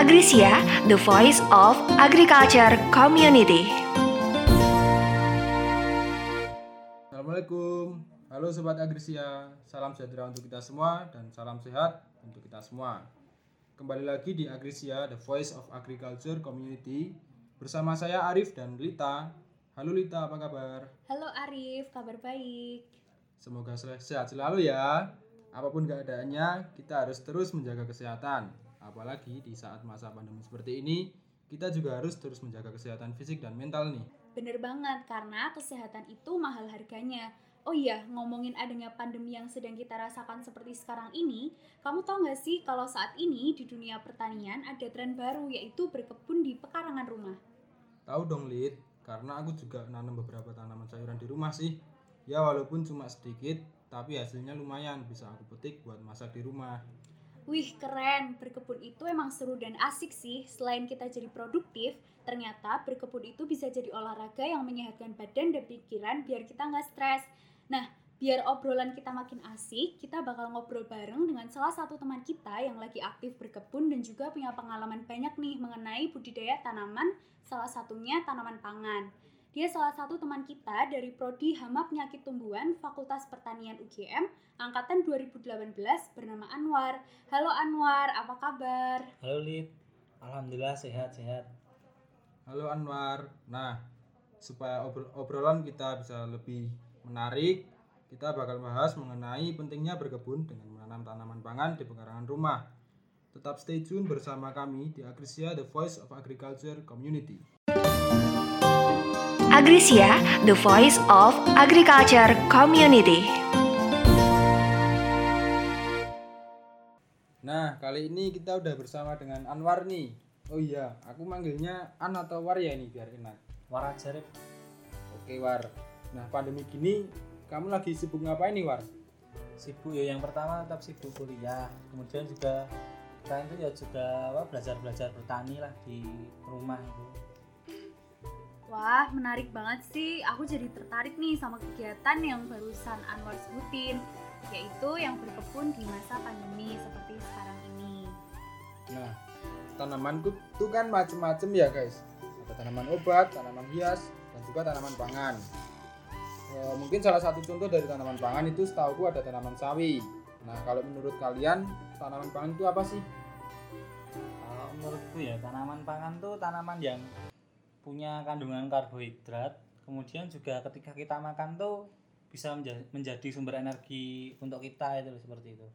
Agrisia, the voice of agriculture community. Assalamualaikum, halo Sobat Agrisia, salam sejahtera untuk kita semua dan salam sehat untuk kita semua. Kembali lagi di Agrisia, the voice of agriculture community bersama saya Arif dan Lita. Halo Lita, apa kabar? Halo Arif, kabar baik. Semoga sehat selalu ya. Apa pun keadaannya, kita harus terus menjaga kesehatan. Apalagi di saat masa pandemi seperti ini, kita juga harus terus menjaga kesehatan fisik dan mental nih. Bener banget, karena kesehatan itu mahal harganya. Oh iya, ngomongin adanya pandemi yang sedang kita rasakan seperti sekarang ini, kamu tahu nggak sih kalau saat ini di dunia pertanian ada tren baru yaitu berkebun di pekarangan rumah. Tahu dong Lid, karena aku juga nanam beberapa tanaman sayuran di rumah sih. Ya walaupun cuma sedikit, tapi hasilnya lumayan bisa aku petik buat masak di rumah. Wih, keren. Berkebun itu emang seru dan asik sih. Selain kita jadi produktif, ternyata berkebun itu bisa jadi olahraga yang menyehatkan badan dan pikiran biar kita nggak stres. Nah, biar obrolan kita makin asik, kita bakal ngobrol bareng dengan salah satu teman kita yang lagi aktif berkebun dan juga punya pengalaman banyak nih mengenai budidaya tanaman, salah satunya tanaman pangan. Dia salah satu teman kita dari Prodi Hama Penyakit Tumbuhan Fakultas Pertanian UGM angkatan 2018 bernama Anwar. Halo Anwar, apa kabar? Halo Lid, Alhamdulillah sehat-sehat. Halo Anwar. Nah, supaya obro- obrolan kita bisa lebih menarik, kita bakal bahas mengenai pentingnya berkebun dengan menanam tanaman pangan di pekarangan rumah. Tetap stay tune bersama kami di Agrisia The Voice of Agriculture Community. Agrisia, the voice of agriculture community. Nah, kali ini kita udah bersama dengan Anwar nih. Oh iya, aku manggilnya An atau War ya ini biar enak. War aja Rip. Oke, War. Nah, pandemi gini kamu lagi sibuk ngapain nih, War? Sibuk ya yang pertama tetap sibuk kuliah. Kemudian juga selain itu ya juga apa belajar-belajar bertani lah di rumah itu. Wah, menarik banget sih. Aku jadi tertarik nih sama kegiatan yang barusan Anwar sebutin, yaitu yang berkebun di masa pandemi seperti sekarang ini. Nah, tanamanku tuh kan macem-macem ya, guys. Ada tanaman obat, tanaman hias, dan juga tanaman pangan. Eh, mungkin salah satu contoh dari tanaman pangan itu setahuku ada tanaman sawi. Nah, kalau menurut kalian tanaman pangan itu apa sih? Kalau menurutku ya tanaman pangan tuh tanaman yang punya kandungan karbohidrat. Kemudian juga ketika kita makan tuh bisa menja- menjadi sumber energi untuk kita itu seperti itu.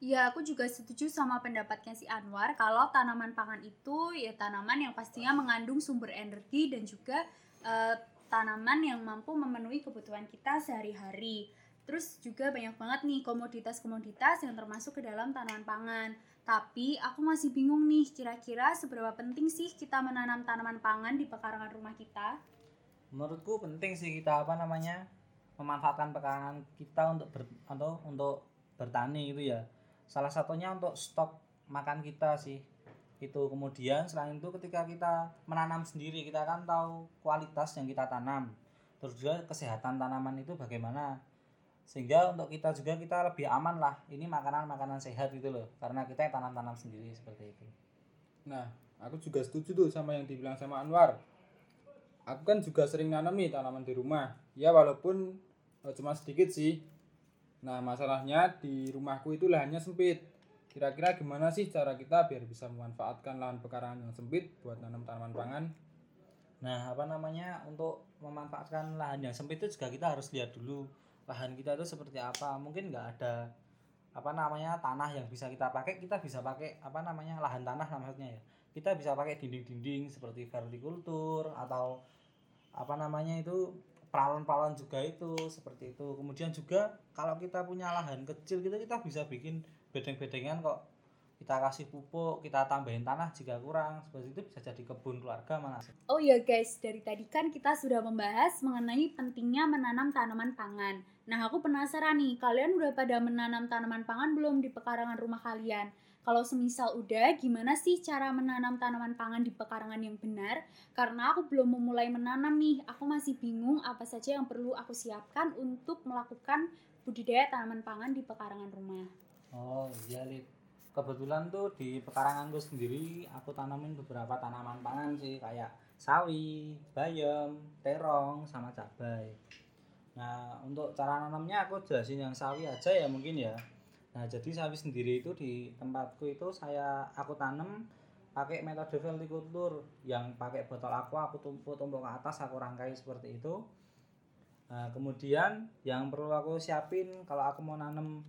Ya, aku juga setuju sama pendapatnya si Anwar kalau tanaman pangan itu ya tanaman yang pastinya mengandung sumber energi dan juga eh, tanaman yang mampu memenuhi kebutuhan kita sehari-hari. Terus juga banyak banget nih komoditas-komoditas yang termasuk ke dalam tanaman pangan. Tapi aku masih bingung nih kira-kira seberapa penting sih kita menanam tanaman pangan di pekarangan rumah kita? menurutku penting sih kita apa namanya memanfaatkan pekarangan kita untuk ber, atau untuk bertani itu ya. Salah satunya untuk stok makan kita sih. Itu kemudian selain itu ketika kita menanam sendiri kita kan tahu kualitas yang kita tanam. Terus juga kesehatan tanaman itu bagaimana sehingga untuk kita juga kita lebih aman lah ini makanan-makanan sehat gitu loh karena kita yang tanam-tanam sendiri seperti itu Nah, aku juga setuju tuh sama yang dibilang sama Anwar. Aku kan juga sering nanam nih tanaman di rumah. Ya walaupun eh, cuma sedikit sih. Nah, masalahnya di rumahku itu lahannya sempit. Kira-kira gimana sih cara kita biar bisa memanfaatkan lahan pekarangan yang sempit buat nanam tanaman pangan? Nah, apa namanya untuk memanfaatkan lahan yang sempit itu juga kita harus lihat dulu lahan kita itu seperti apa. Mungkin nggak ada apa namanya tanah yang bisa kita pakai, kita bisa pakai apa namanya lahan tanah maksudnya ya. Kita bisa pakai dinding-dinding seperti vertikultur atau apa namanya itu peralon-peralon juga itu seperti itu. Kemudian juga kalau kita punya lahan kecil gitu kita bisa bikin bedeng-bedengan kok kita kasih pupuk, kita tambahin tanah jika kurang, seperti itu bisa jadi kebun keluarga mana Oh ya guys, dari tadi kan kita sudah membahas mengenai pentingnya menanam tanaman pangan. Nah aku penasaran nih, kalian udah pada menanam tanaman pangan belum di pekarangan rumah kalian? Kalau semisal udah, gimana sih cara menanam tanaman pangan di pekarangan yang benar? Karena aku belum memulai menanam nih, aku masih bingung apa saja yang perlu aku siapkan untuk melakukan budidaya tanaman pangan di pekarangan rumah. Oh iya Lid. Kebetulan tuh di pekaranganku sendiri aku tanamin beberapa tanaman pangan sih kayak sawi, bayam, terong, sama cabai. Nah, untuk cara nanamnya aku jelasin yang sawi aja ya mungkin ya. Nah, jadi sawi sendiri itu di tempatku itu saya aku tanam pakai metode vertikultur yang pakai botol aqua aku tumpuk-tumpuk ke atas aku rangkai seperti itu. Nah, kemudian yang perlu aku siapin kalau aku mau nanam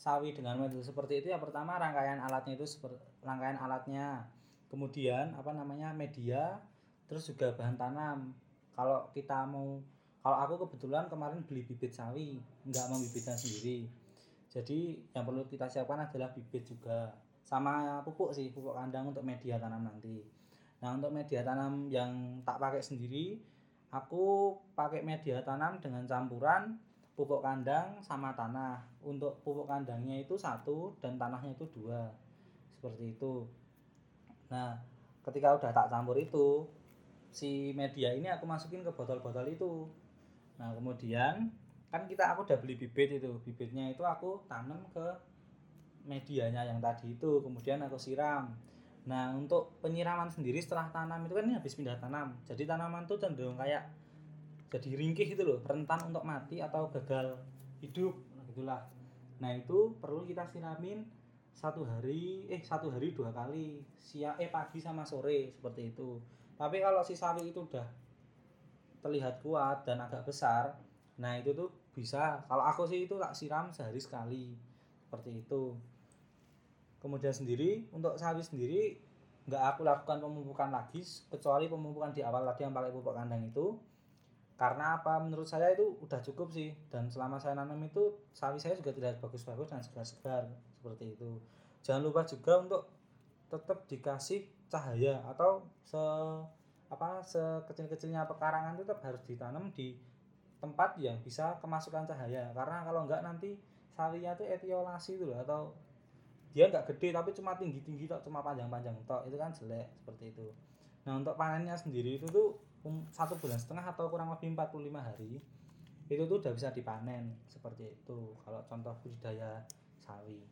sawi dengan metode seperti itu ya pertama rangkaian alatnya itu seperti rangkaian alatnya. Kemudian apa namanya media terus juga bahan tanam. Kalau kita mau kalau aku kebetulan kemarin beli bibit sawi nggak membibitnya sendiri. Jadi yang perlu kita siapkan adalah bibit juga. Sama pupuk sih pupuk kandang untuk media tanam nanti. Nah untuk media tanam yang tak pakai sendiri aku pakai media tanam dengan campuran pupuk kandang sama tanah. Untuk pupuk kandangnya itu satu dan tanahnya itu dua. Seperti itu. Nah ketika udah tak campur itu si media ini aku masukin ke botol-botol itu. Nah kemudian kan kita aku udah beli bibit itu. Bibitnya itu aku tanam ke medianya yang tadi itu. Kemudian aku siram. Nah untuk penyiraman sendiri setelah tanam itu kan ini habis pindah tanam. Jadi tanaman tuh cenderung kayak jadi ringkih itu loh rentan untuk mati atau gagal hidup nah, gitulah. Nah itu perlu kita siramin satu hari eh satu hari dua kali siang eh pagi sama sore seperti itu. Tapi kalau si sawi itu udah terlihat kuat dan agak besar nah itu tuh bisa. Kalau aku sih itu tak siram sehari sekali seperti itu. Kemudian sendiri untuk sawi sendiri nggak aku lakukan pemupukan lagi kecuali pemupukan di awal tadi yang pakai pupuk kandang itu karena apa? Menurut saya itu udah cukup sih. Dan selama saya nanam itu sawi saya juga tidak bagus-bagus dan segar-segar seperti itu. Jangan lupa juga untuk tetap dikasih cahaya atau se apa sekecil-kecilnya pekarangan itu tetap harus ditanam di tempat yang bisa kemasukan cahaya. Karena kalau enggak nanti sawinya itu etiolasi itu loh atau dia enggak gede tapi cuma tinggi-tinggi tok cuma panjang-panjang tok. Itu kan jelek seperti itu. Nah untuk panennya sendiri itu tuh satu bulan setengah atau kurang lebih 45 hari itu tuh udah bisa dipanen seperti itu. Kalau contoh budidaya sawi.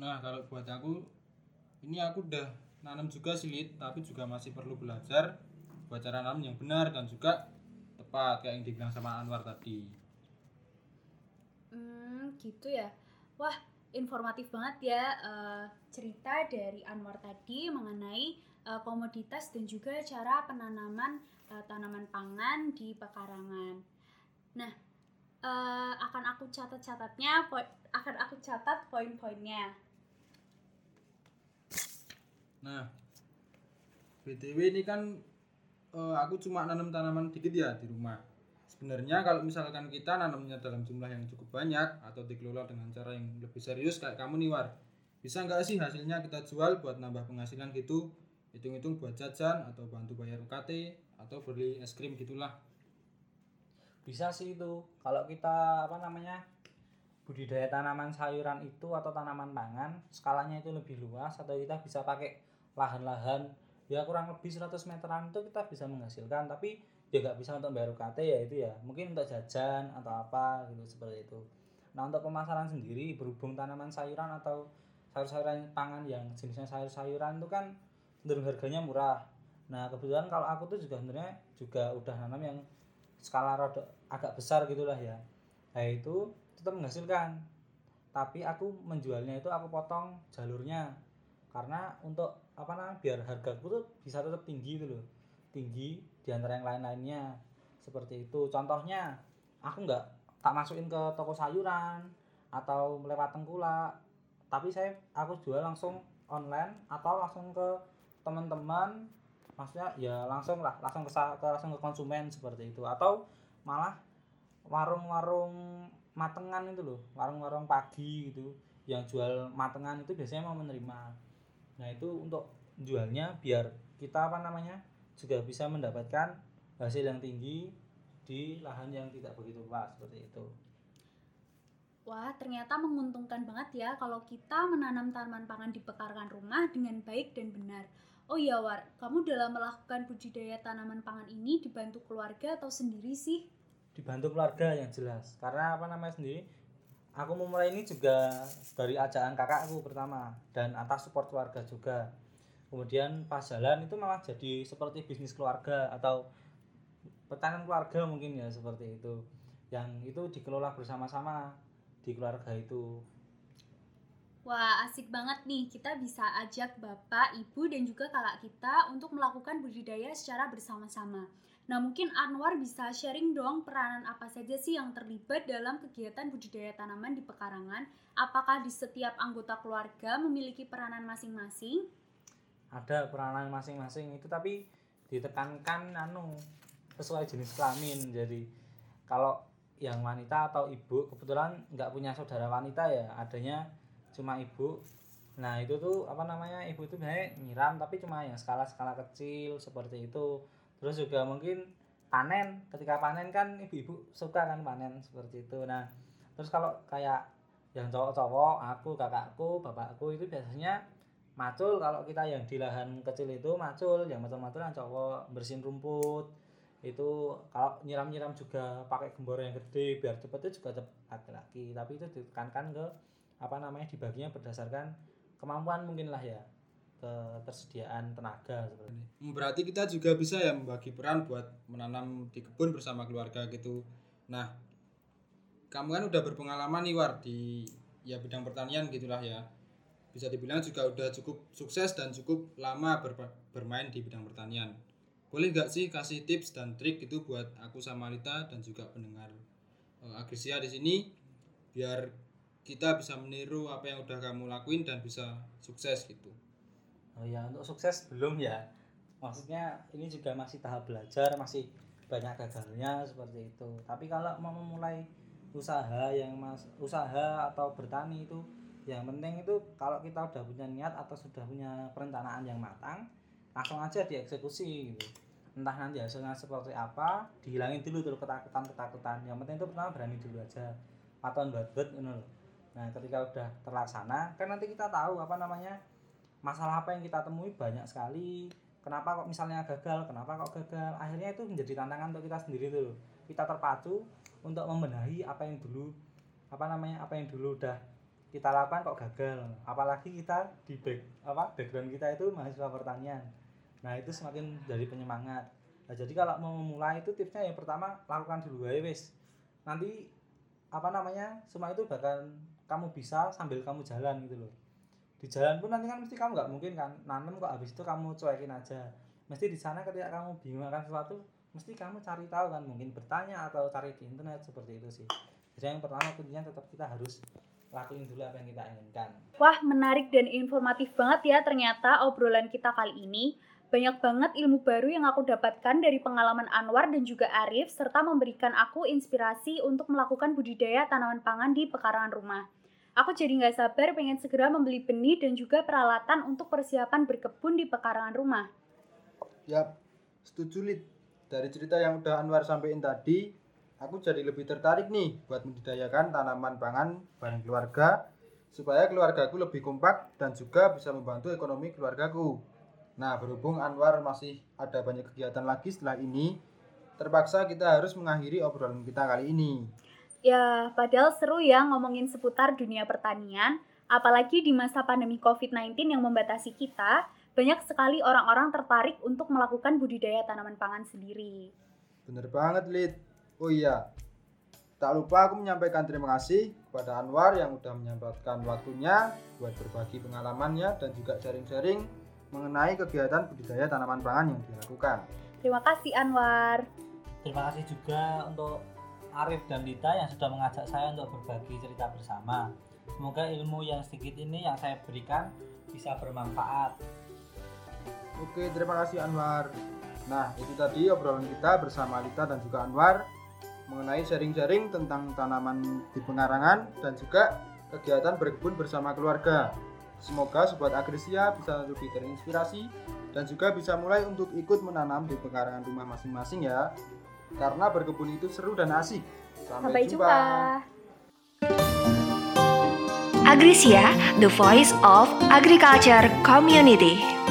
Nah kalau buat aku ini aku udah nanam juga silit tapi juga masih perlu belajar buat cara nanam yang benar dan juga tepat kayak yang dibilang sama Anwar tadi. Hmm gitu ya. Wah informatif banget ya uh, cerita dari Anwar tadi mengenai uh, komoditas dan juga cara penanaman uh, tanaman pangan di pekarangan. Nah, uh, akan aku catat-catatnya, akan aku catat poin-poinnya. Nah, btw ini kan uh, aku cuma nanam tanaman dikit ya di rumah. Sebenarnya kalau misalkan kita nanamnya dalam jumlah yang cukup banyak atau dikelola dengan cara yang lebih serius kayak kamu nih War, bisa nggak sih hasilnya kita jual buat nambah penghasilan gitu hitung-hitung buat jajan atau bantu bayar UKT atau beli es krim gitulah. Bisa sih itu. Kalau kita apa namanya budidaya tanaman sayuran itu atau tanaman pangan skalanya itu lebih luas atau kita bisa pakai lahan-lahan. Ya kurang lebih 100 meteran itu kita bisa menghasilkan tapi ya nggak bisa untuk bayar UKT ya itu ya. Mungkin untuk jajan atau apa gitu seperti itu. Nah untuk pemasaran sendiri berhubung tanaman sayuran atau sayur-sayuran pangan yang jenisnya sayur-sayuran itu kan cenderung harganya murah. Nah kebetulan kalau aku tuh juga sebenarnya juga udah nanam yang skala roda agak besar gitulah ya. Nah itu tetap menghasilkan. Tapi aku menjualnya itu aku potong jalurnya. Karena untuk apa namanya biar harga aku tuh bisa tetap tinggi gitu loh. Tinggi di antara yang lain-lainnya. Seperti itu. Contohnya aku nggak tak masukin ke toko sayuran atau lewat tengkulak. Tapi saya aku jual langsung online atau langsung ke teman-teman maksudnya ya langsung lah langsung ke, langsung ke konsumen seperti itu. Atau malah warung-warung matengan itu loh warung-warung pagi gitu yang jual matengan itu biasanya mau menerima. Nah itu untuk jualnya biar kita apa namanya juga bisa mendapatkan hasil yang tinggi di lahan yang tidak begitu luas seperti itu. Wah, ternyata menguntungkan banget ya kalau kita menanam tanaman pangan di pekarangan rumah dengan baik dan benar. Oh iya War, kamu dalam melakukan budidaya tanaman pangan ini dibantu keluarga atau sendiri sih? Dibantu keluarga yang jelas. Karena apa namanya sendiri? aku memulai ini juga dari ajakan kakakku pertama dan atas support keluarga juga kemudian pas jalan itu malah jadi seperti bisnis keluarga atau pertanian keluarga mungkin ya seperti itu yang itu dikelola bersama-sama di keluarga itu Wah, asik banget nih. Kita bisa ajak bapak, ibu, dan juga kakak kita untuk melakukan budidaya secara bersama-sama. Nah, mungkin Anwar bisa sharing dong peranan apa saja sih yang terlibat dalam kegiatan budidaya tanaman di pekarangan? Apakah di setiap anggota keluarga memiliki peranan masing-masing? ada peranan masing-masing itu tapi ditekankan anu sesuai jenis kelamin jadi kalau yang wanita atau ibu kebetulan nggak punya saudara wanita ya adanya cuma ibu. Nah itu tuh apa namanya ibu itu baik nyiram tapi cuma yang skala-skala kecil seperti itu. Terus juga mungkin panen ketika panen kan ibu-ibu suka kan panen seperti itu. Nah terus kalau kayak yang cowok-cowok aku kakakku bapakku itu biasanya macul. Kalau kita yang di lahan kecil itu macul yang macul-macul yang cowok bersihin rumput. Itu kalau nyiram-nyiram juga pakai gembor yang gede biar cepet itu juga cepet laki-laki tapi itu ditekankan ke apa namanya dibaginya berdasarkan kemampuan mungkin lah ya ketersediaan tenaga seperti ini. Berarti kita juga bisa ya membagi peran buat menanam di kebun bersama keluarga gitu. Nah, kamu kan udah berpengalaman nih War di ya bidang pertanian gitulah ya. Bisa dibilang juga udah cukup sukses dan cukup lama ber- bermain di bidang pertanian. Boleh nggak sih kasih tips dan trik itu buat aku sama Lita dan juga pendengar uh, Agrisia di sini biar kita bisa meniru apa yang udah kamu lakuin dan bisa sukses gitu. Oh ya untuk sukses belum ya. Maksudnya ini juga masih tahap belajar, masih banyak gagalnya seperti itu. Tapi kalau mau memulai usaha yang mas usaha atau bertani itu yang penting itu kalau kita udah punya niat atau sudah punya perencanaan yang matang langsung aja dieksekusi gitu entah nanti hasilnya seperti apa dihilangin dulu tuh ketakutan ketakutan yang penting itu pertama berani dulu aja atau buat buat nah ketika udah terlaksana kan nanti kita tahu apa namanya masalah apa yang kita temui banyak sekali. Kenapa kok misalnya gagal kenapa kok gagal? Akhirnya itu menjadi tantangan untuk kita sendiri tuh. Kita terpacu untuk membenahi apa yang dulu apa namanya apa yang dulu udah kita lakukan kok gagal. Apalagi kita di back apa background kita itu mahasiswa pertanian. Nah itu semakin jadi penyemangat. Nah, jadi kalau mau memulai itu tipsnya yang pertama lakukan dulu. Aja wes nanti apa namanya semua itu bakal kamu bisa sambil kamu jalan gitu loh di jalan pun nanti kan mesti kamu nggak mungkin kan nanam kok habis itu kamu cuekin aja mesti di sana ketika kamu bingung akan sesuatu mesti kamu cari tahu kan mungkin bertanya atau cari di internet seperti itu sih jadi yang pertama kuncinya tetap kita harus lakuin dulu apa yang kita inginkan Wah, menarik dan informatif banget ya ternyata obrolan kita kali ini. Banyak banget ilmu baru yang aku dapatkan dari pengalaman Anwar dan juga Arif, serta memberikan aku inspirasi untuk melakukan budidaya tanaman pangan di pekarangan rumah. Aku jadi nggak sabar pengen segera membeli benih dan juga peralatan untuk persiapan berkebun di pekarangan rumah. Yap, setuju Lid. Dari cerita yang udah Anwar sampaikan tadi, aku jadi lebih tertarik nih buat membudidayakan tanaman pangan bareng keluarga supaya keluargaku lebih kompak dan juga bisa membantu ekonomi keluargaku. Nah, berhubung Anwar masih ada banyak kegiatan lagi setelah ini, terpaksa kita harus mengakhiri obrolan kita kali ini. Ya, padahal seru ya ngomongin seputar dunia pertanian, apalagi di masa pandemi COVID-19 yang membatasi kita, banyak sekali orang-orang tertarik untuk melakukan budidaya tanaman pangan sendiri. Bener banget, Lid. Oh iya, tak lupa aku menyampaikan terima kasih kepada Anwar yang udah menyempatkan waktunya buat berbagi pengalamannya dan juga sharing-sharing mengenai kegiatan budidaya tanaman pangan yang dilakukan. Terima kasih Anwar. terima kasih juga untuk Arif dan Lita yang sudah mengajak saya untuk berbagi cerita bersama semoga ilmu yang sedikit ini yang saya berikan bisa bermanfaat Oke, terima kasih Anwar. Nah, itu tadi obrolan kita bersama Lita dan juga Anwar mengenai sharing-sharing tentang tanaman di pengarangan dan juga kegiatan berkebun bersama keluarga. Semoga Sobat Agrisia bisa lebih terinspirasi dan juga bisa mulai untuk ikut menanam di pekarangan rumah masing-masing ya. Karena berkebun itu seru dan asik. Sampai jumpa. Agrisia, the voice of agriculture community.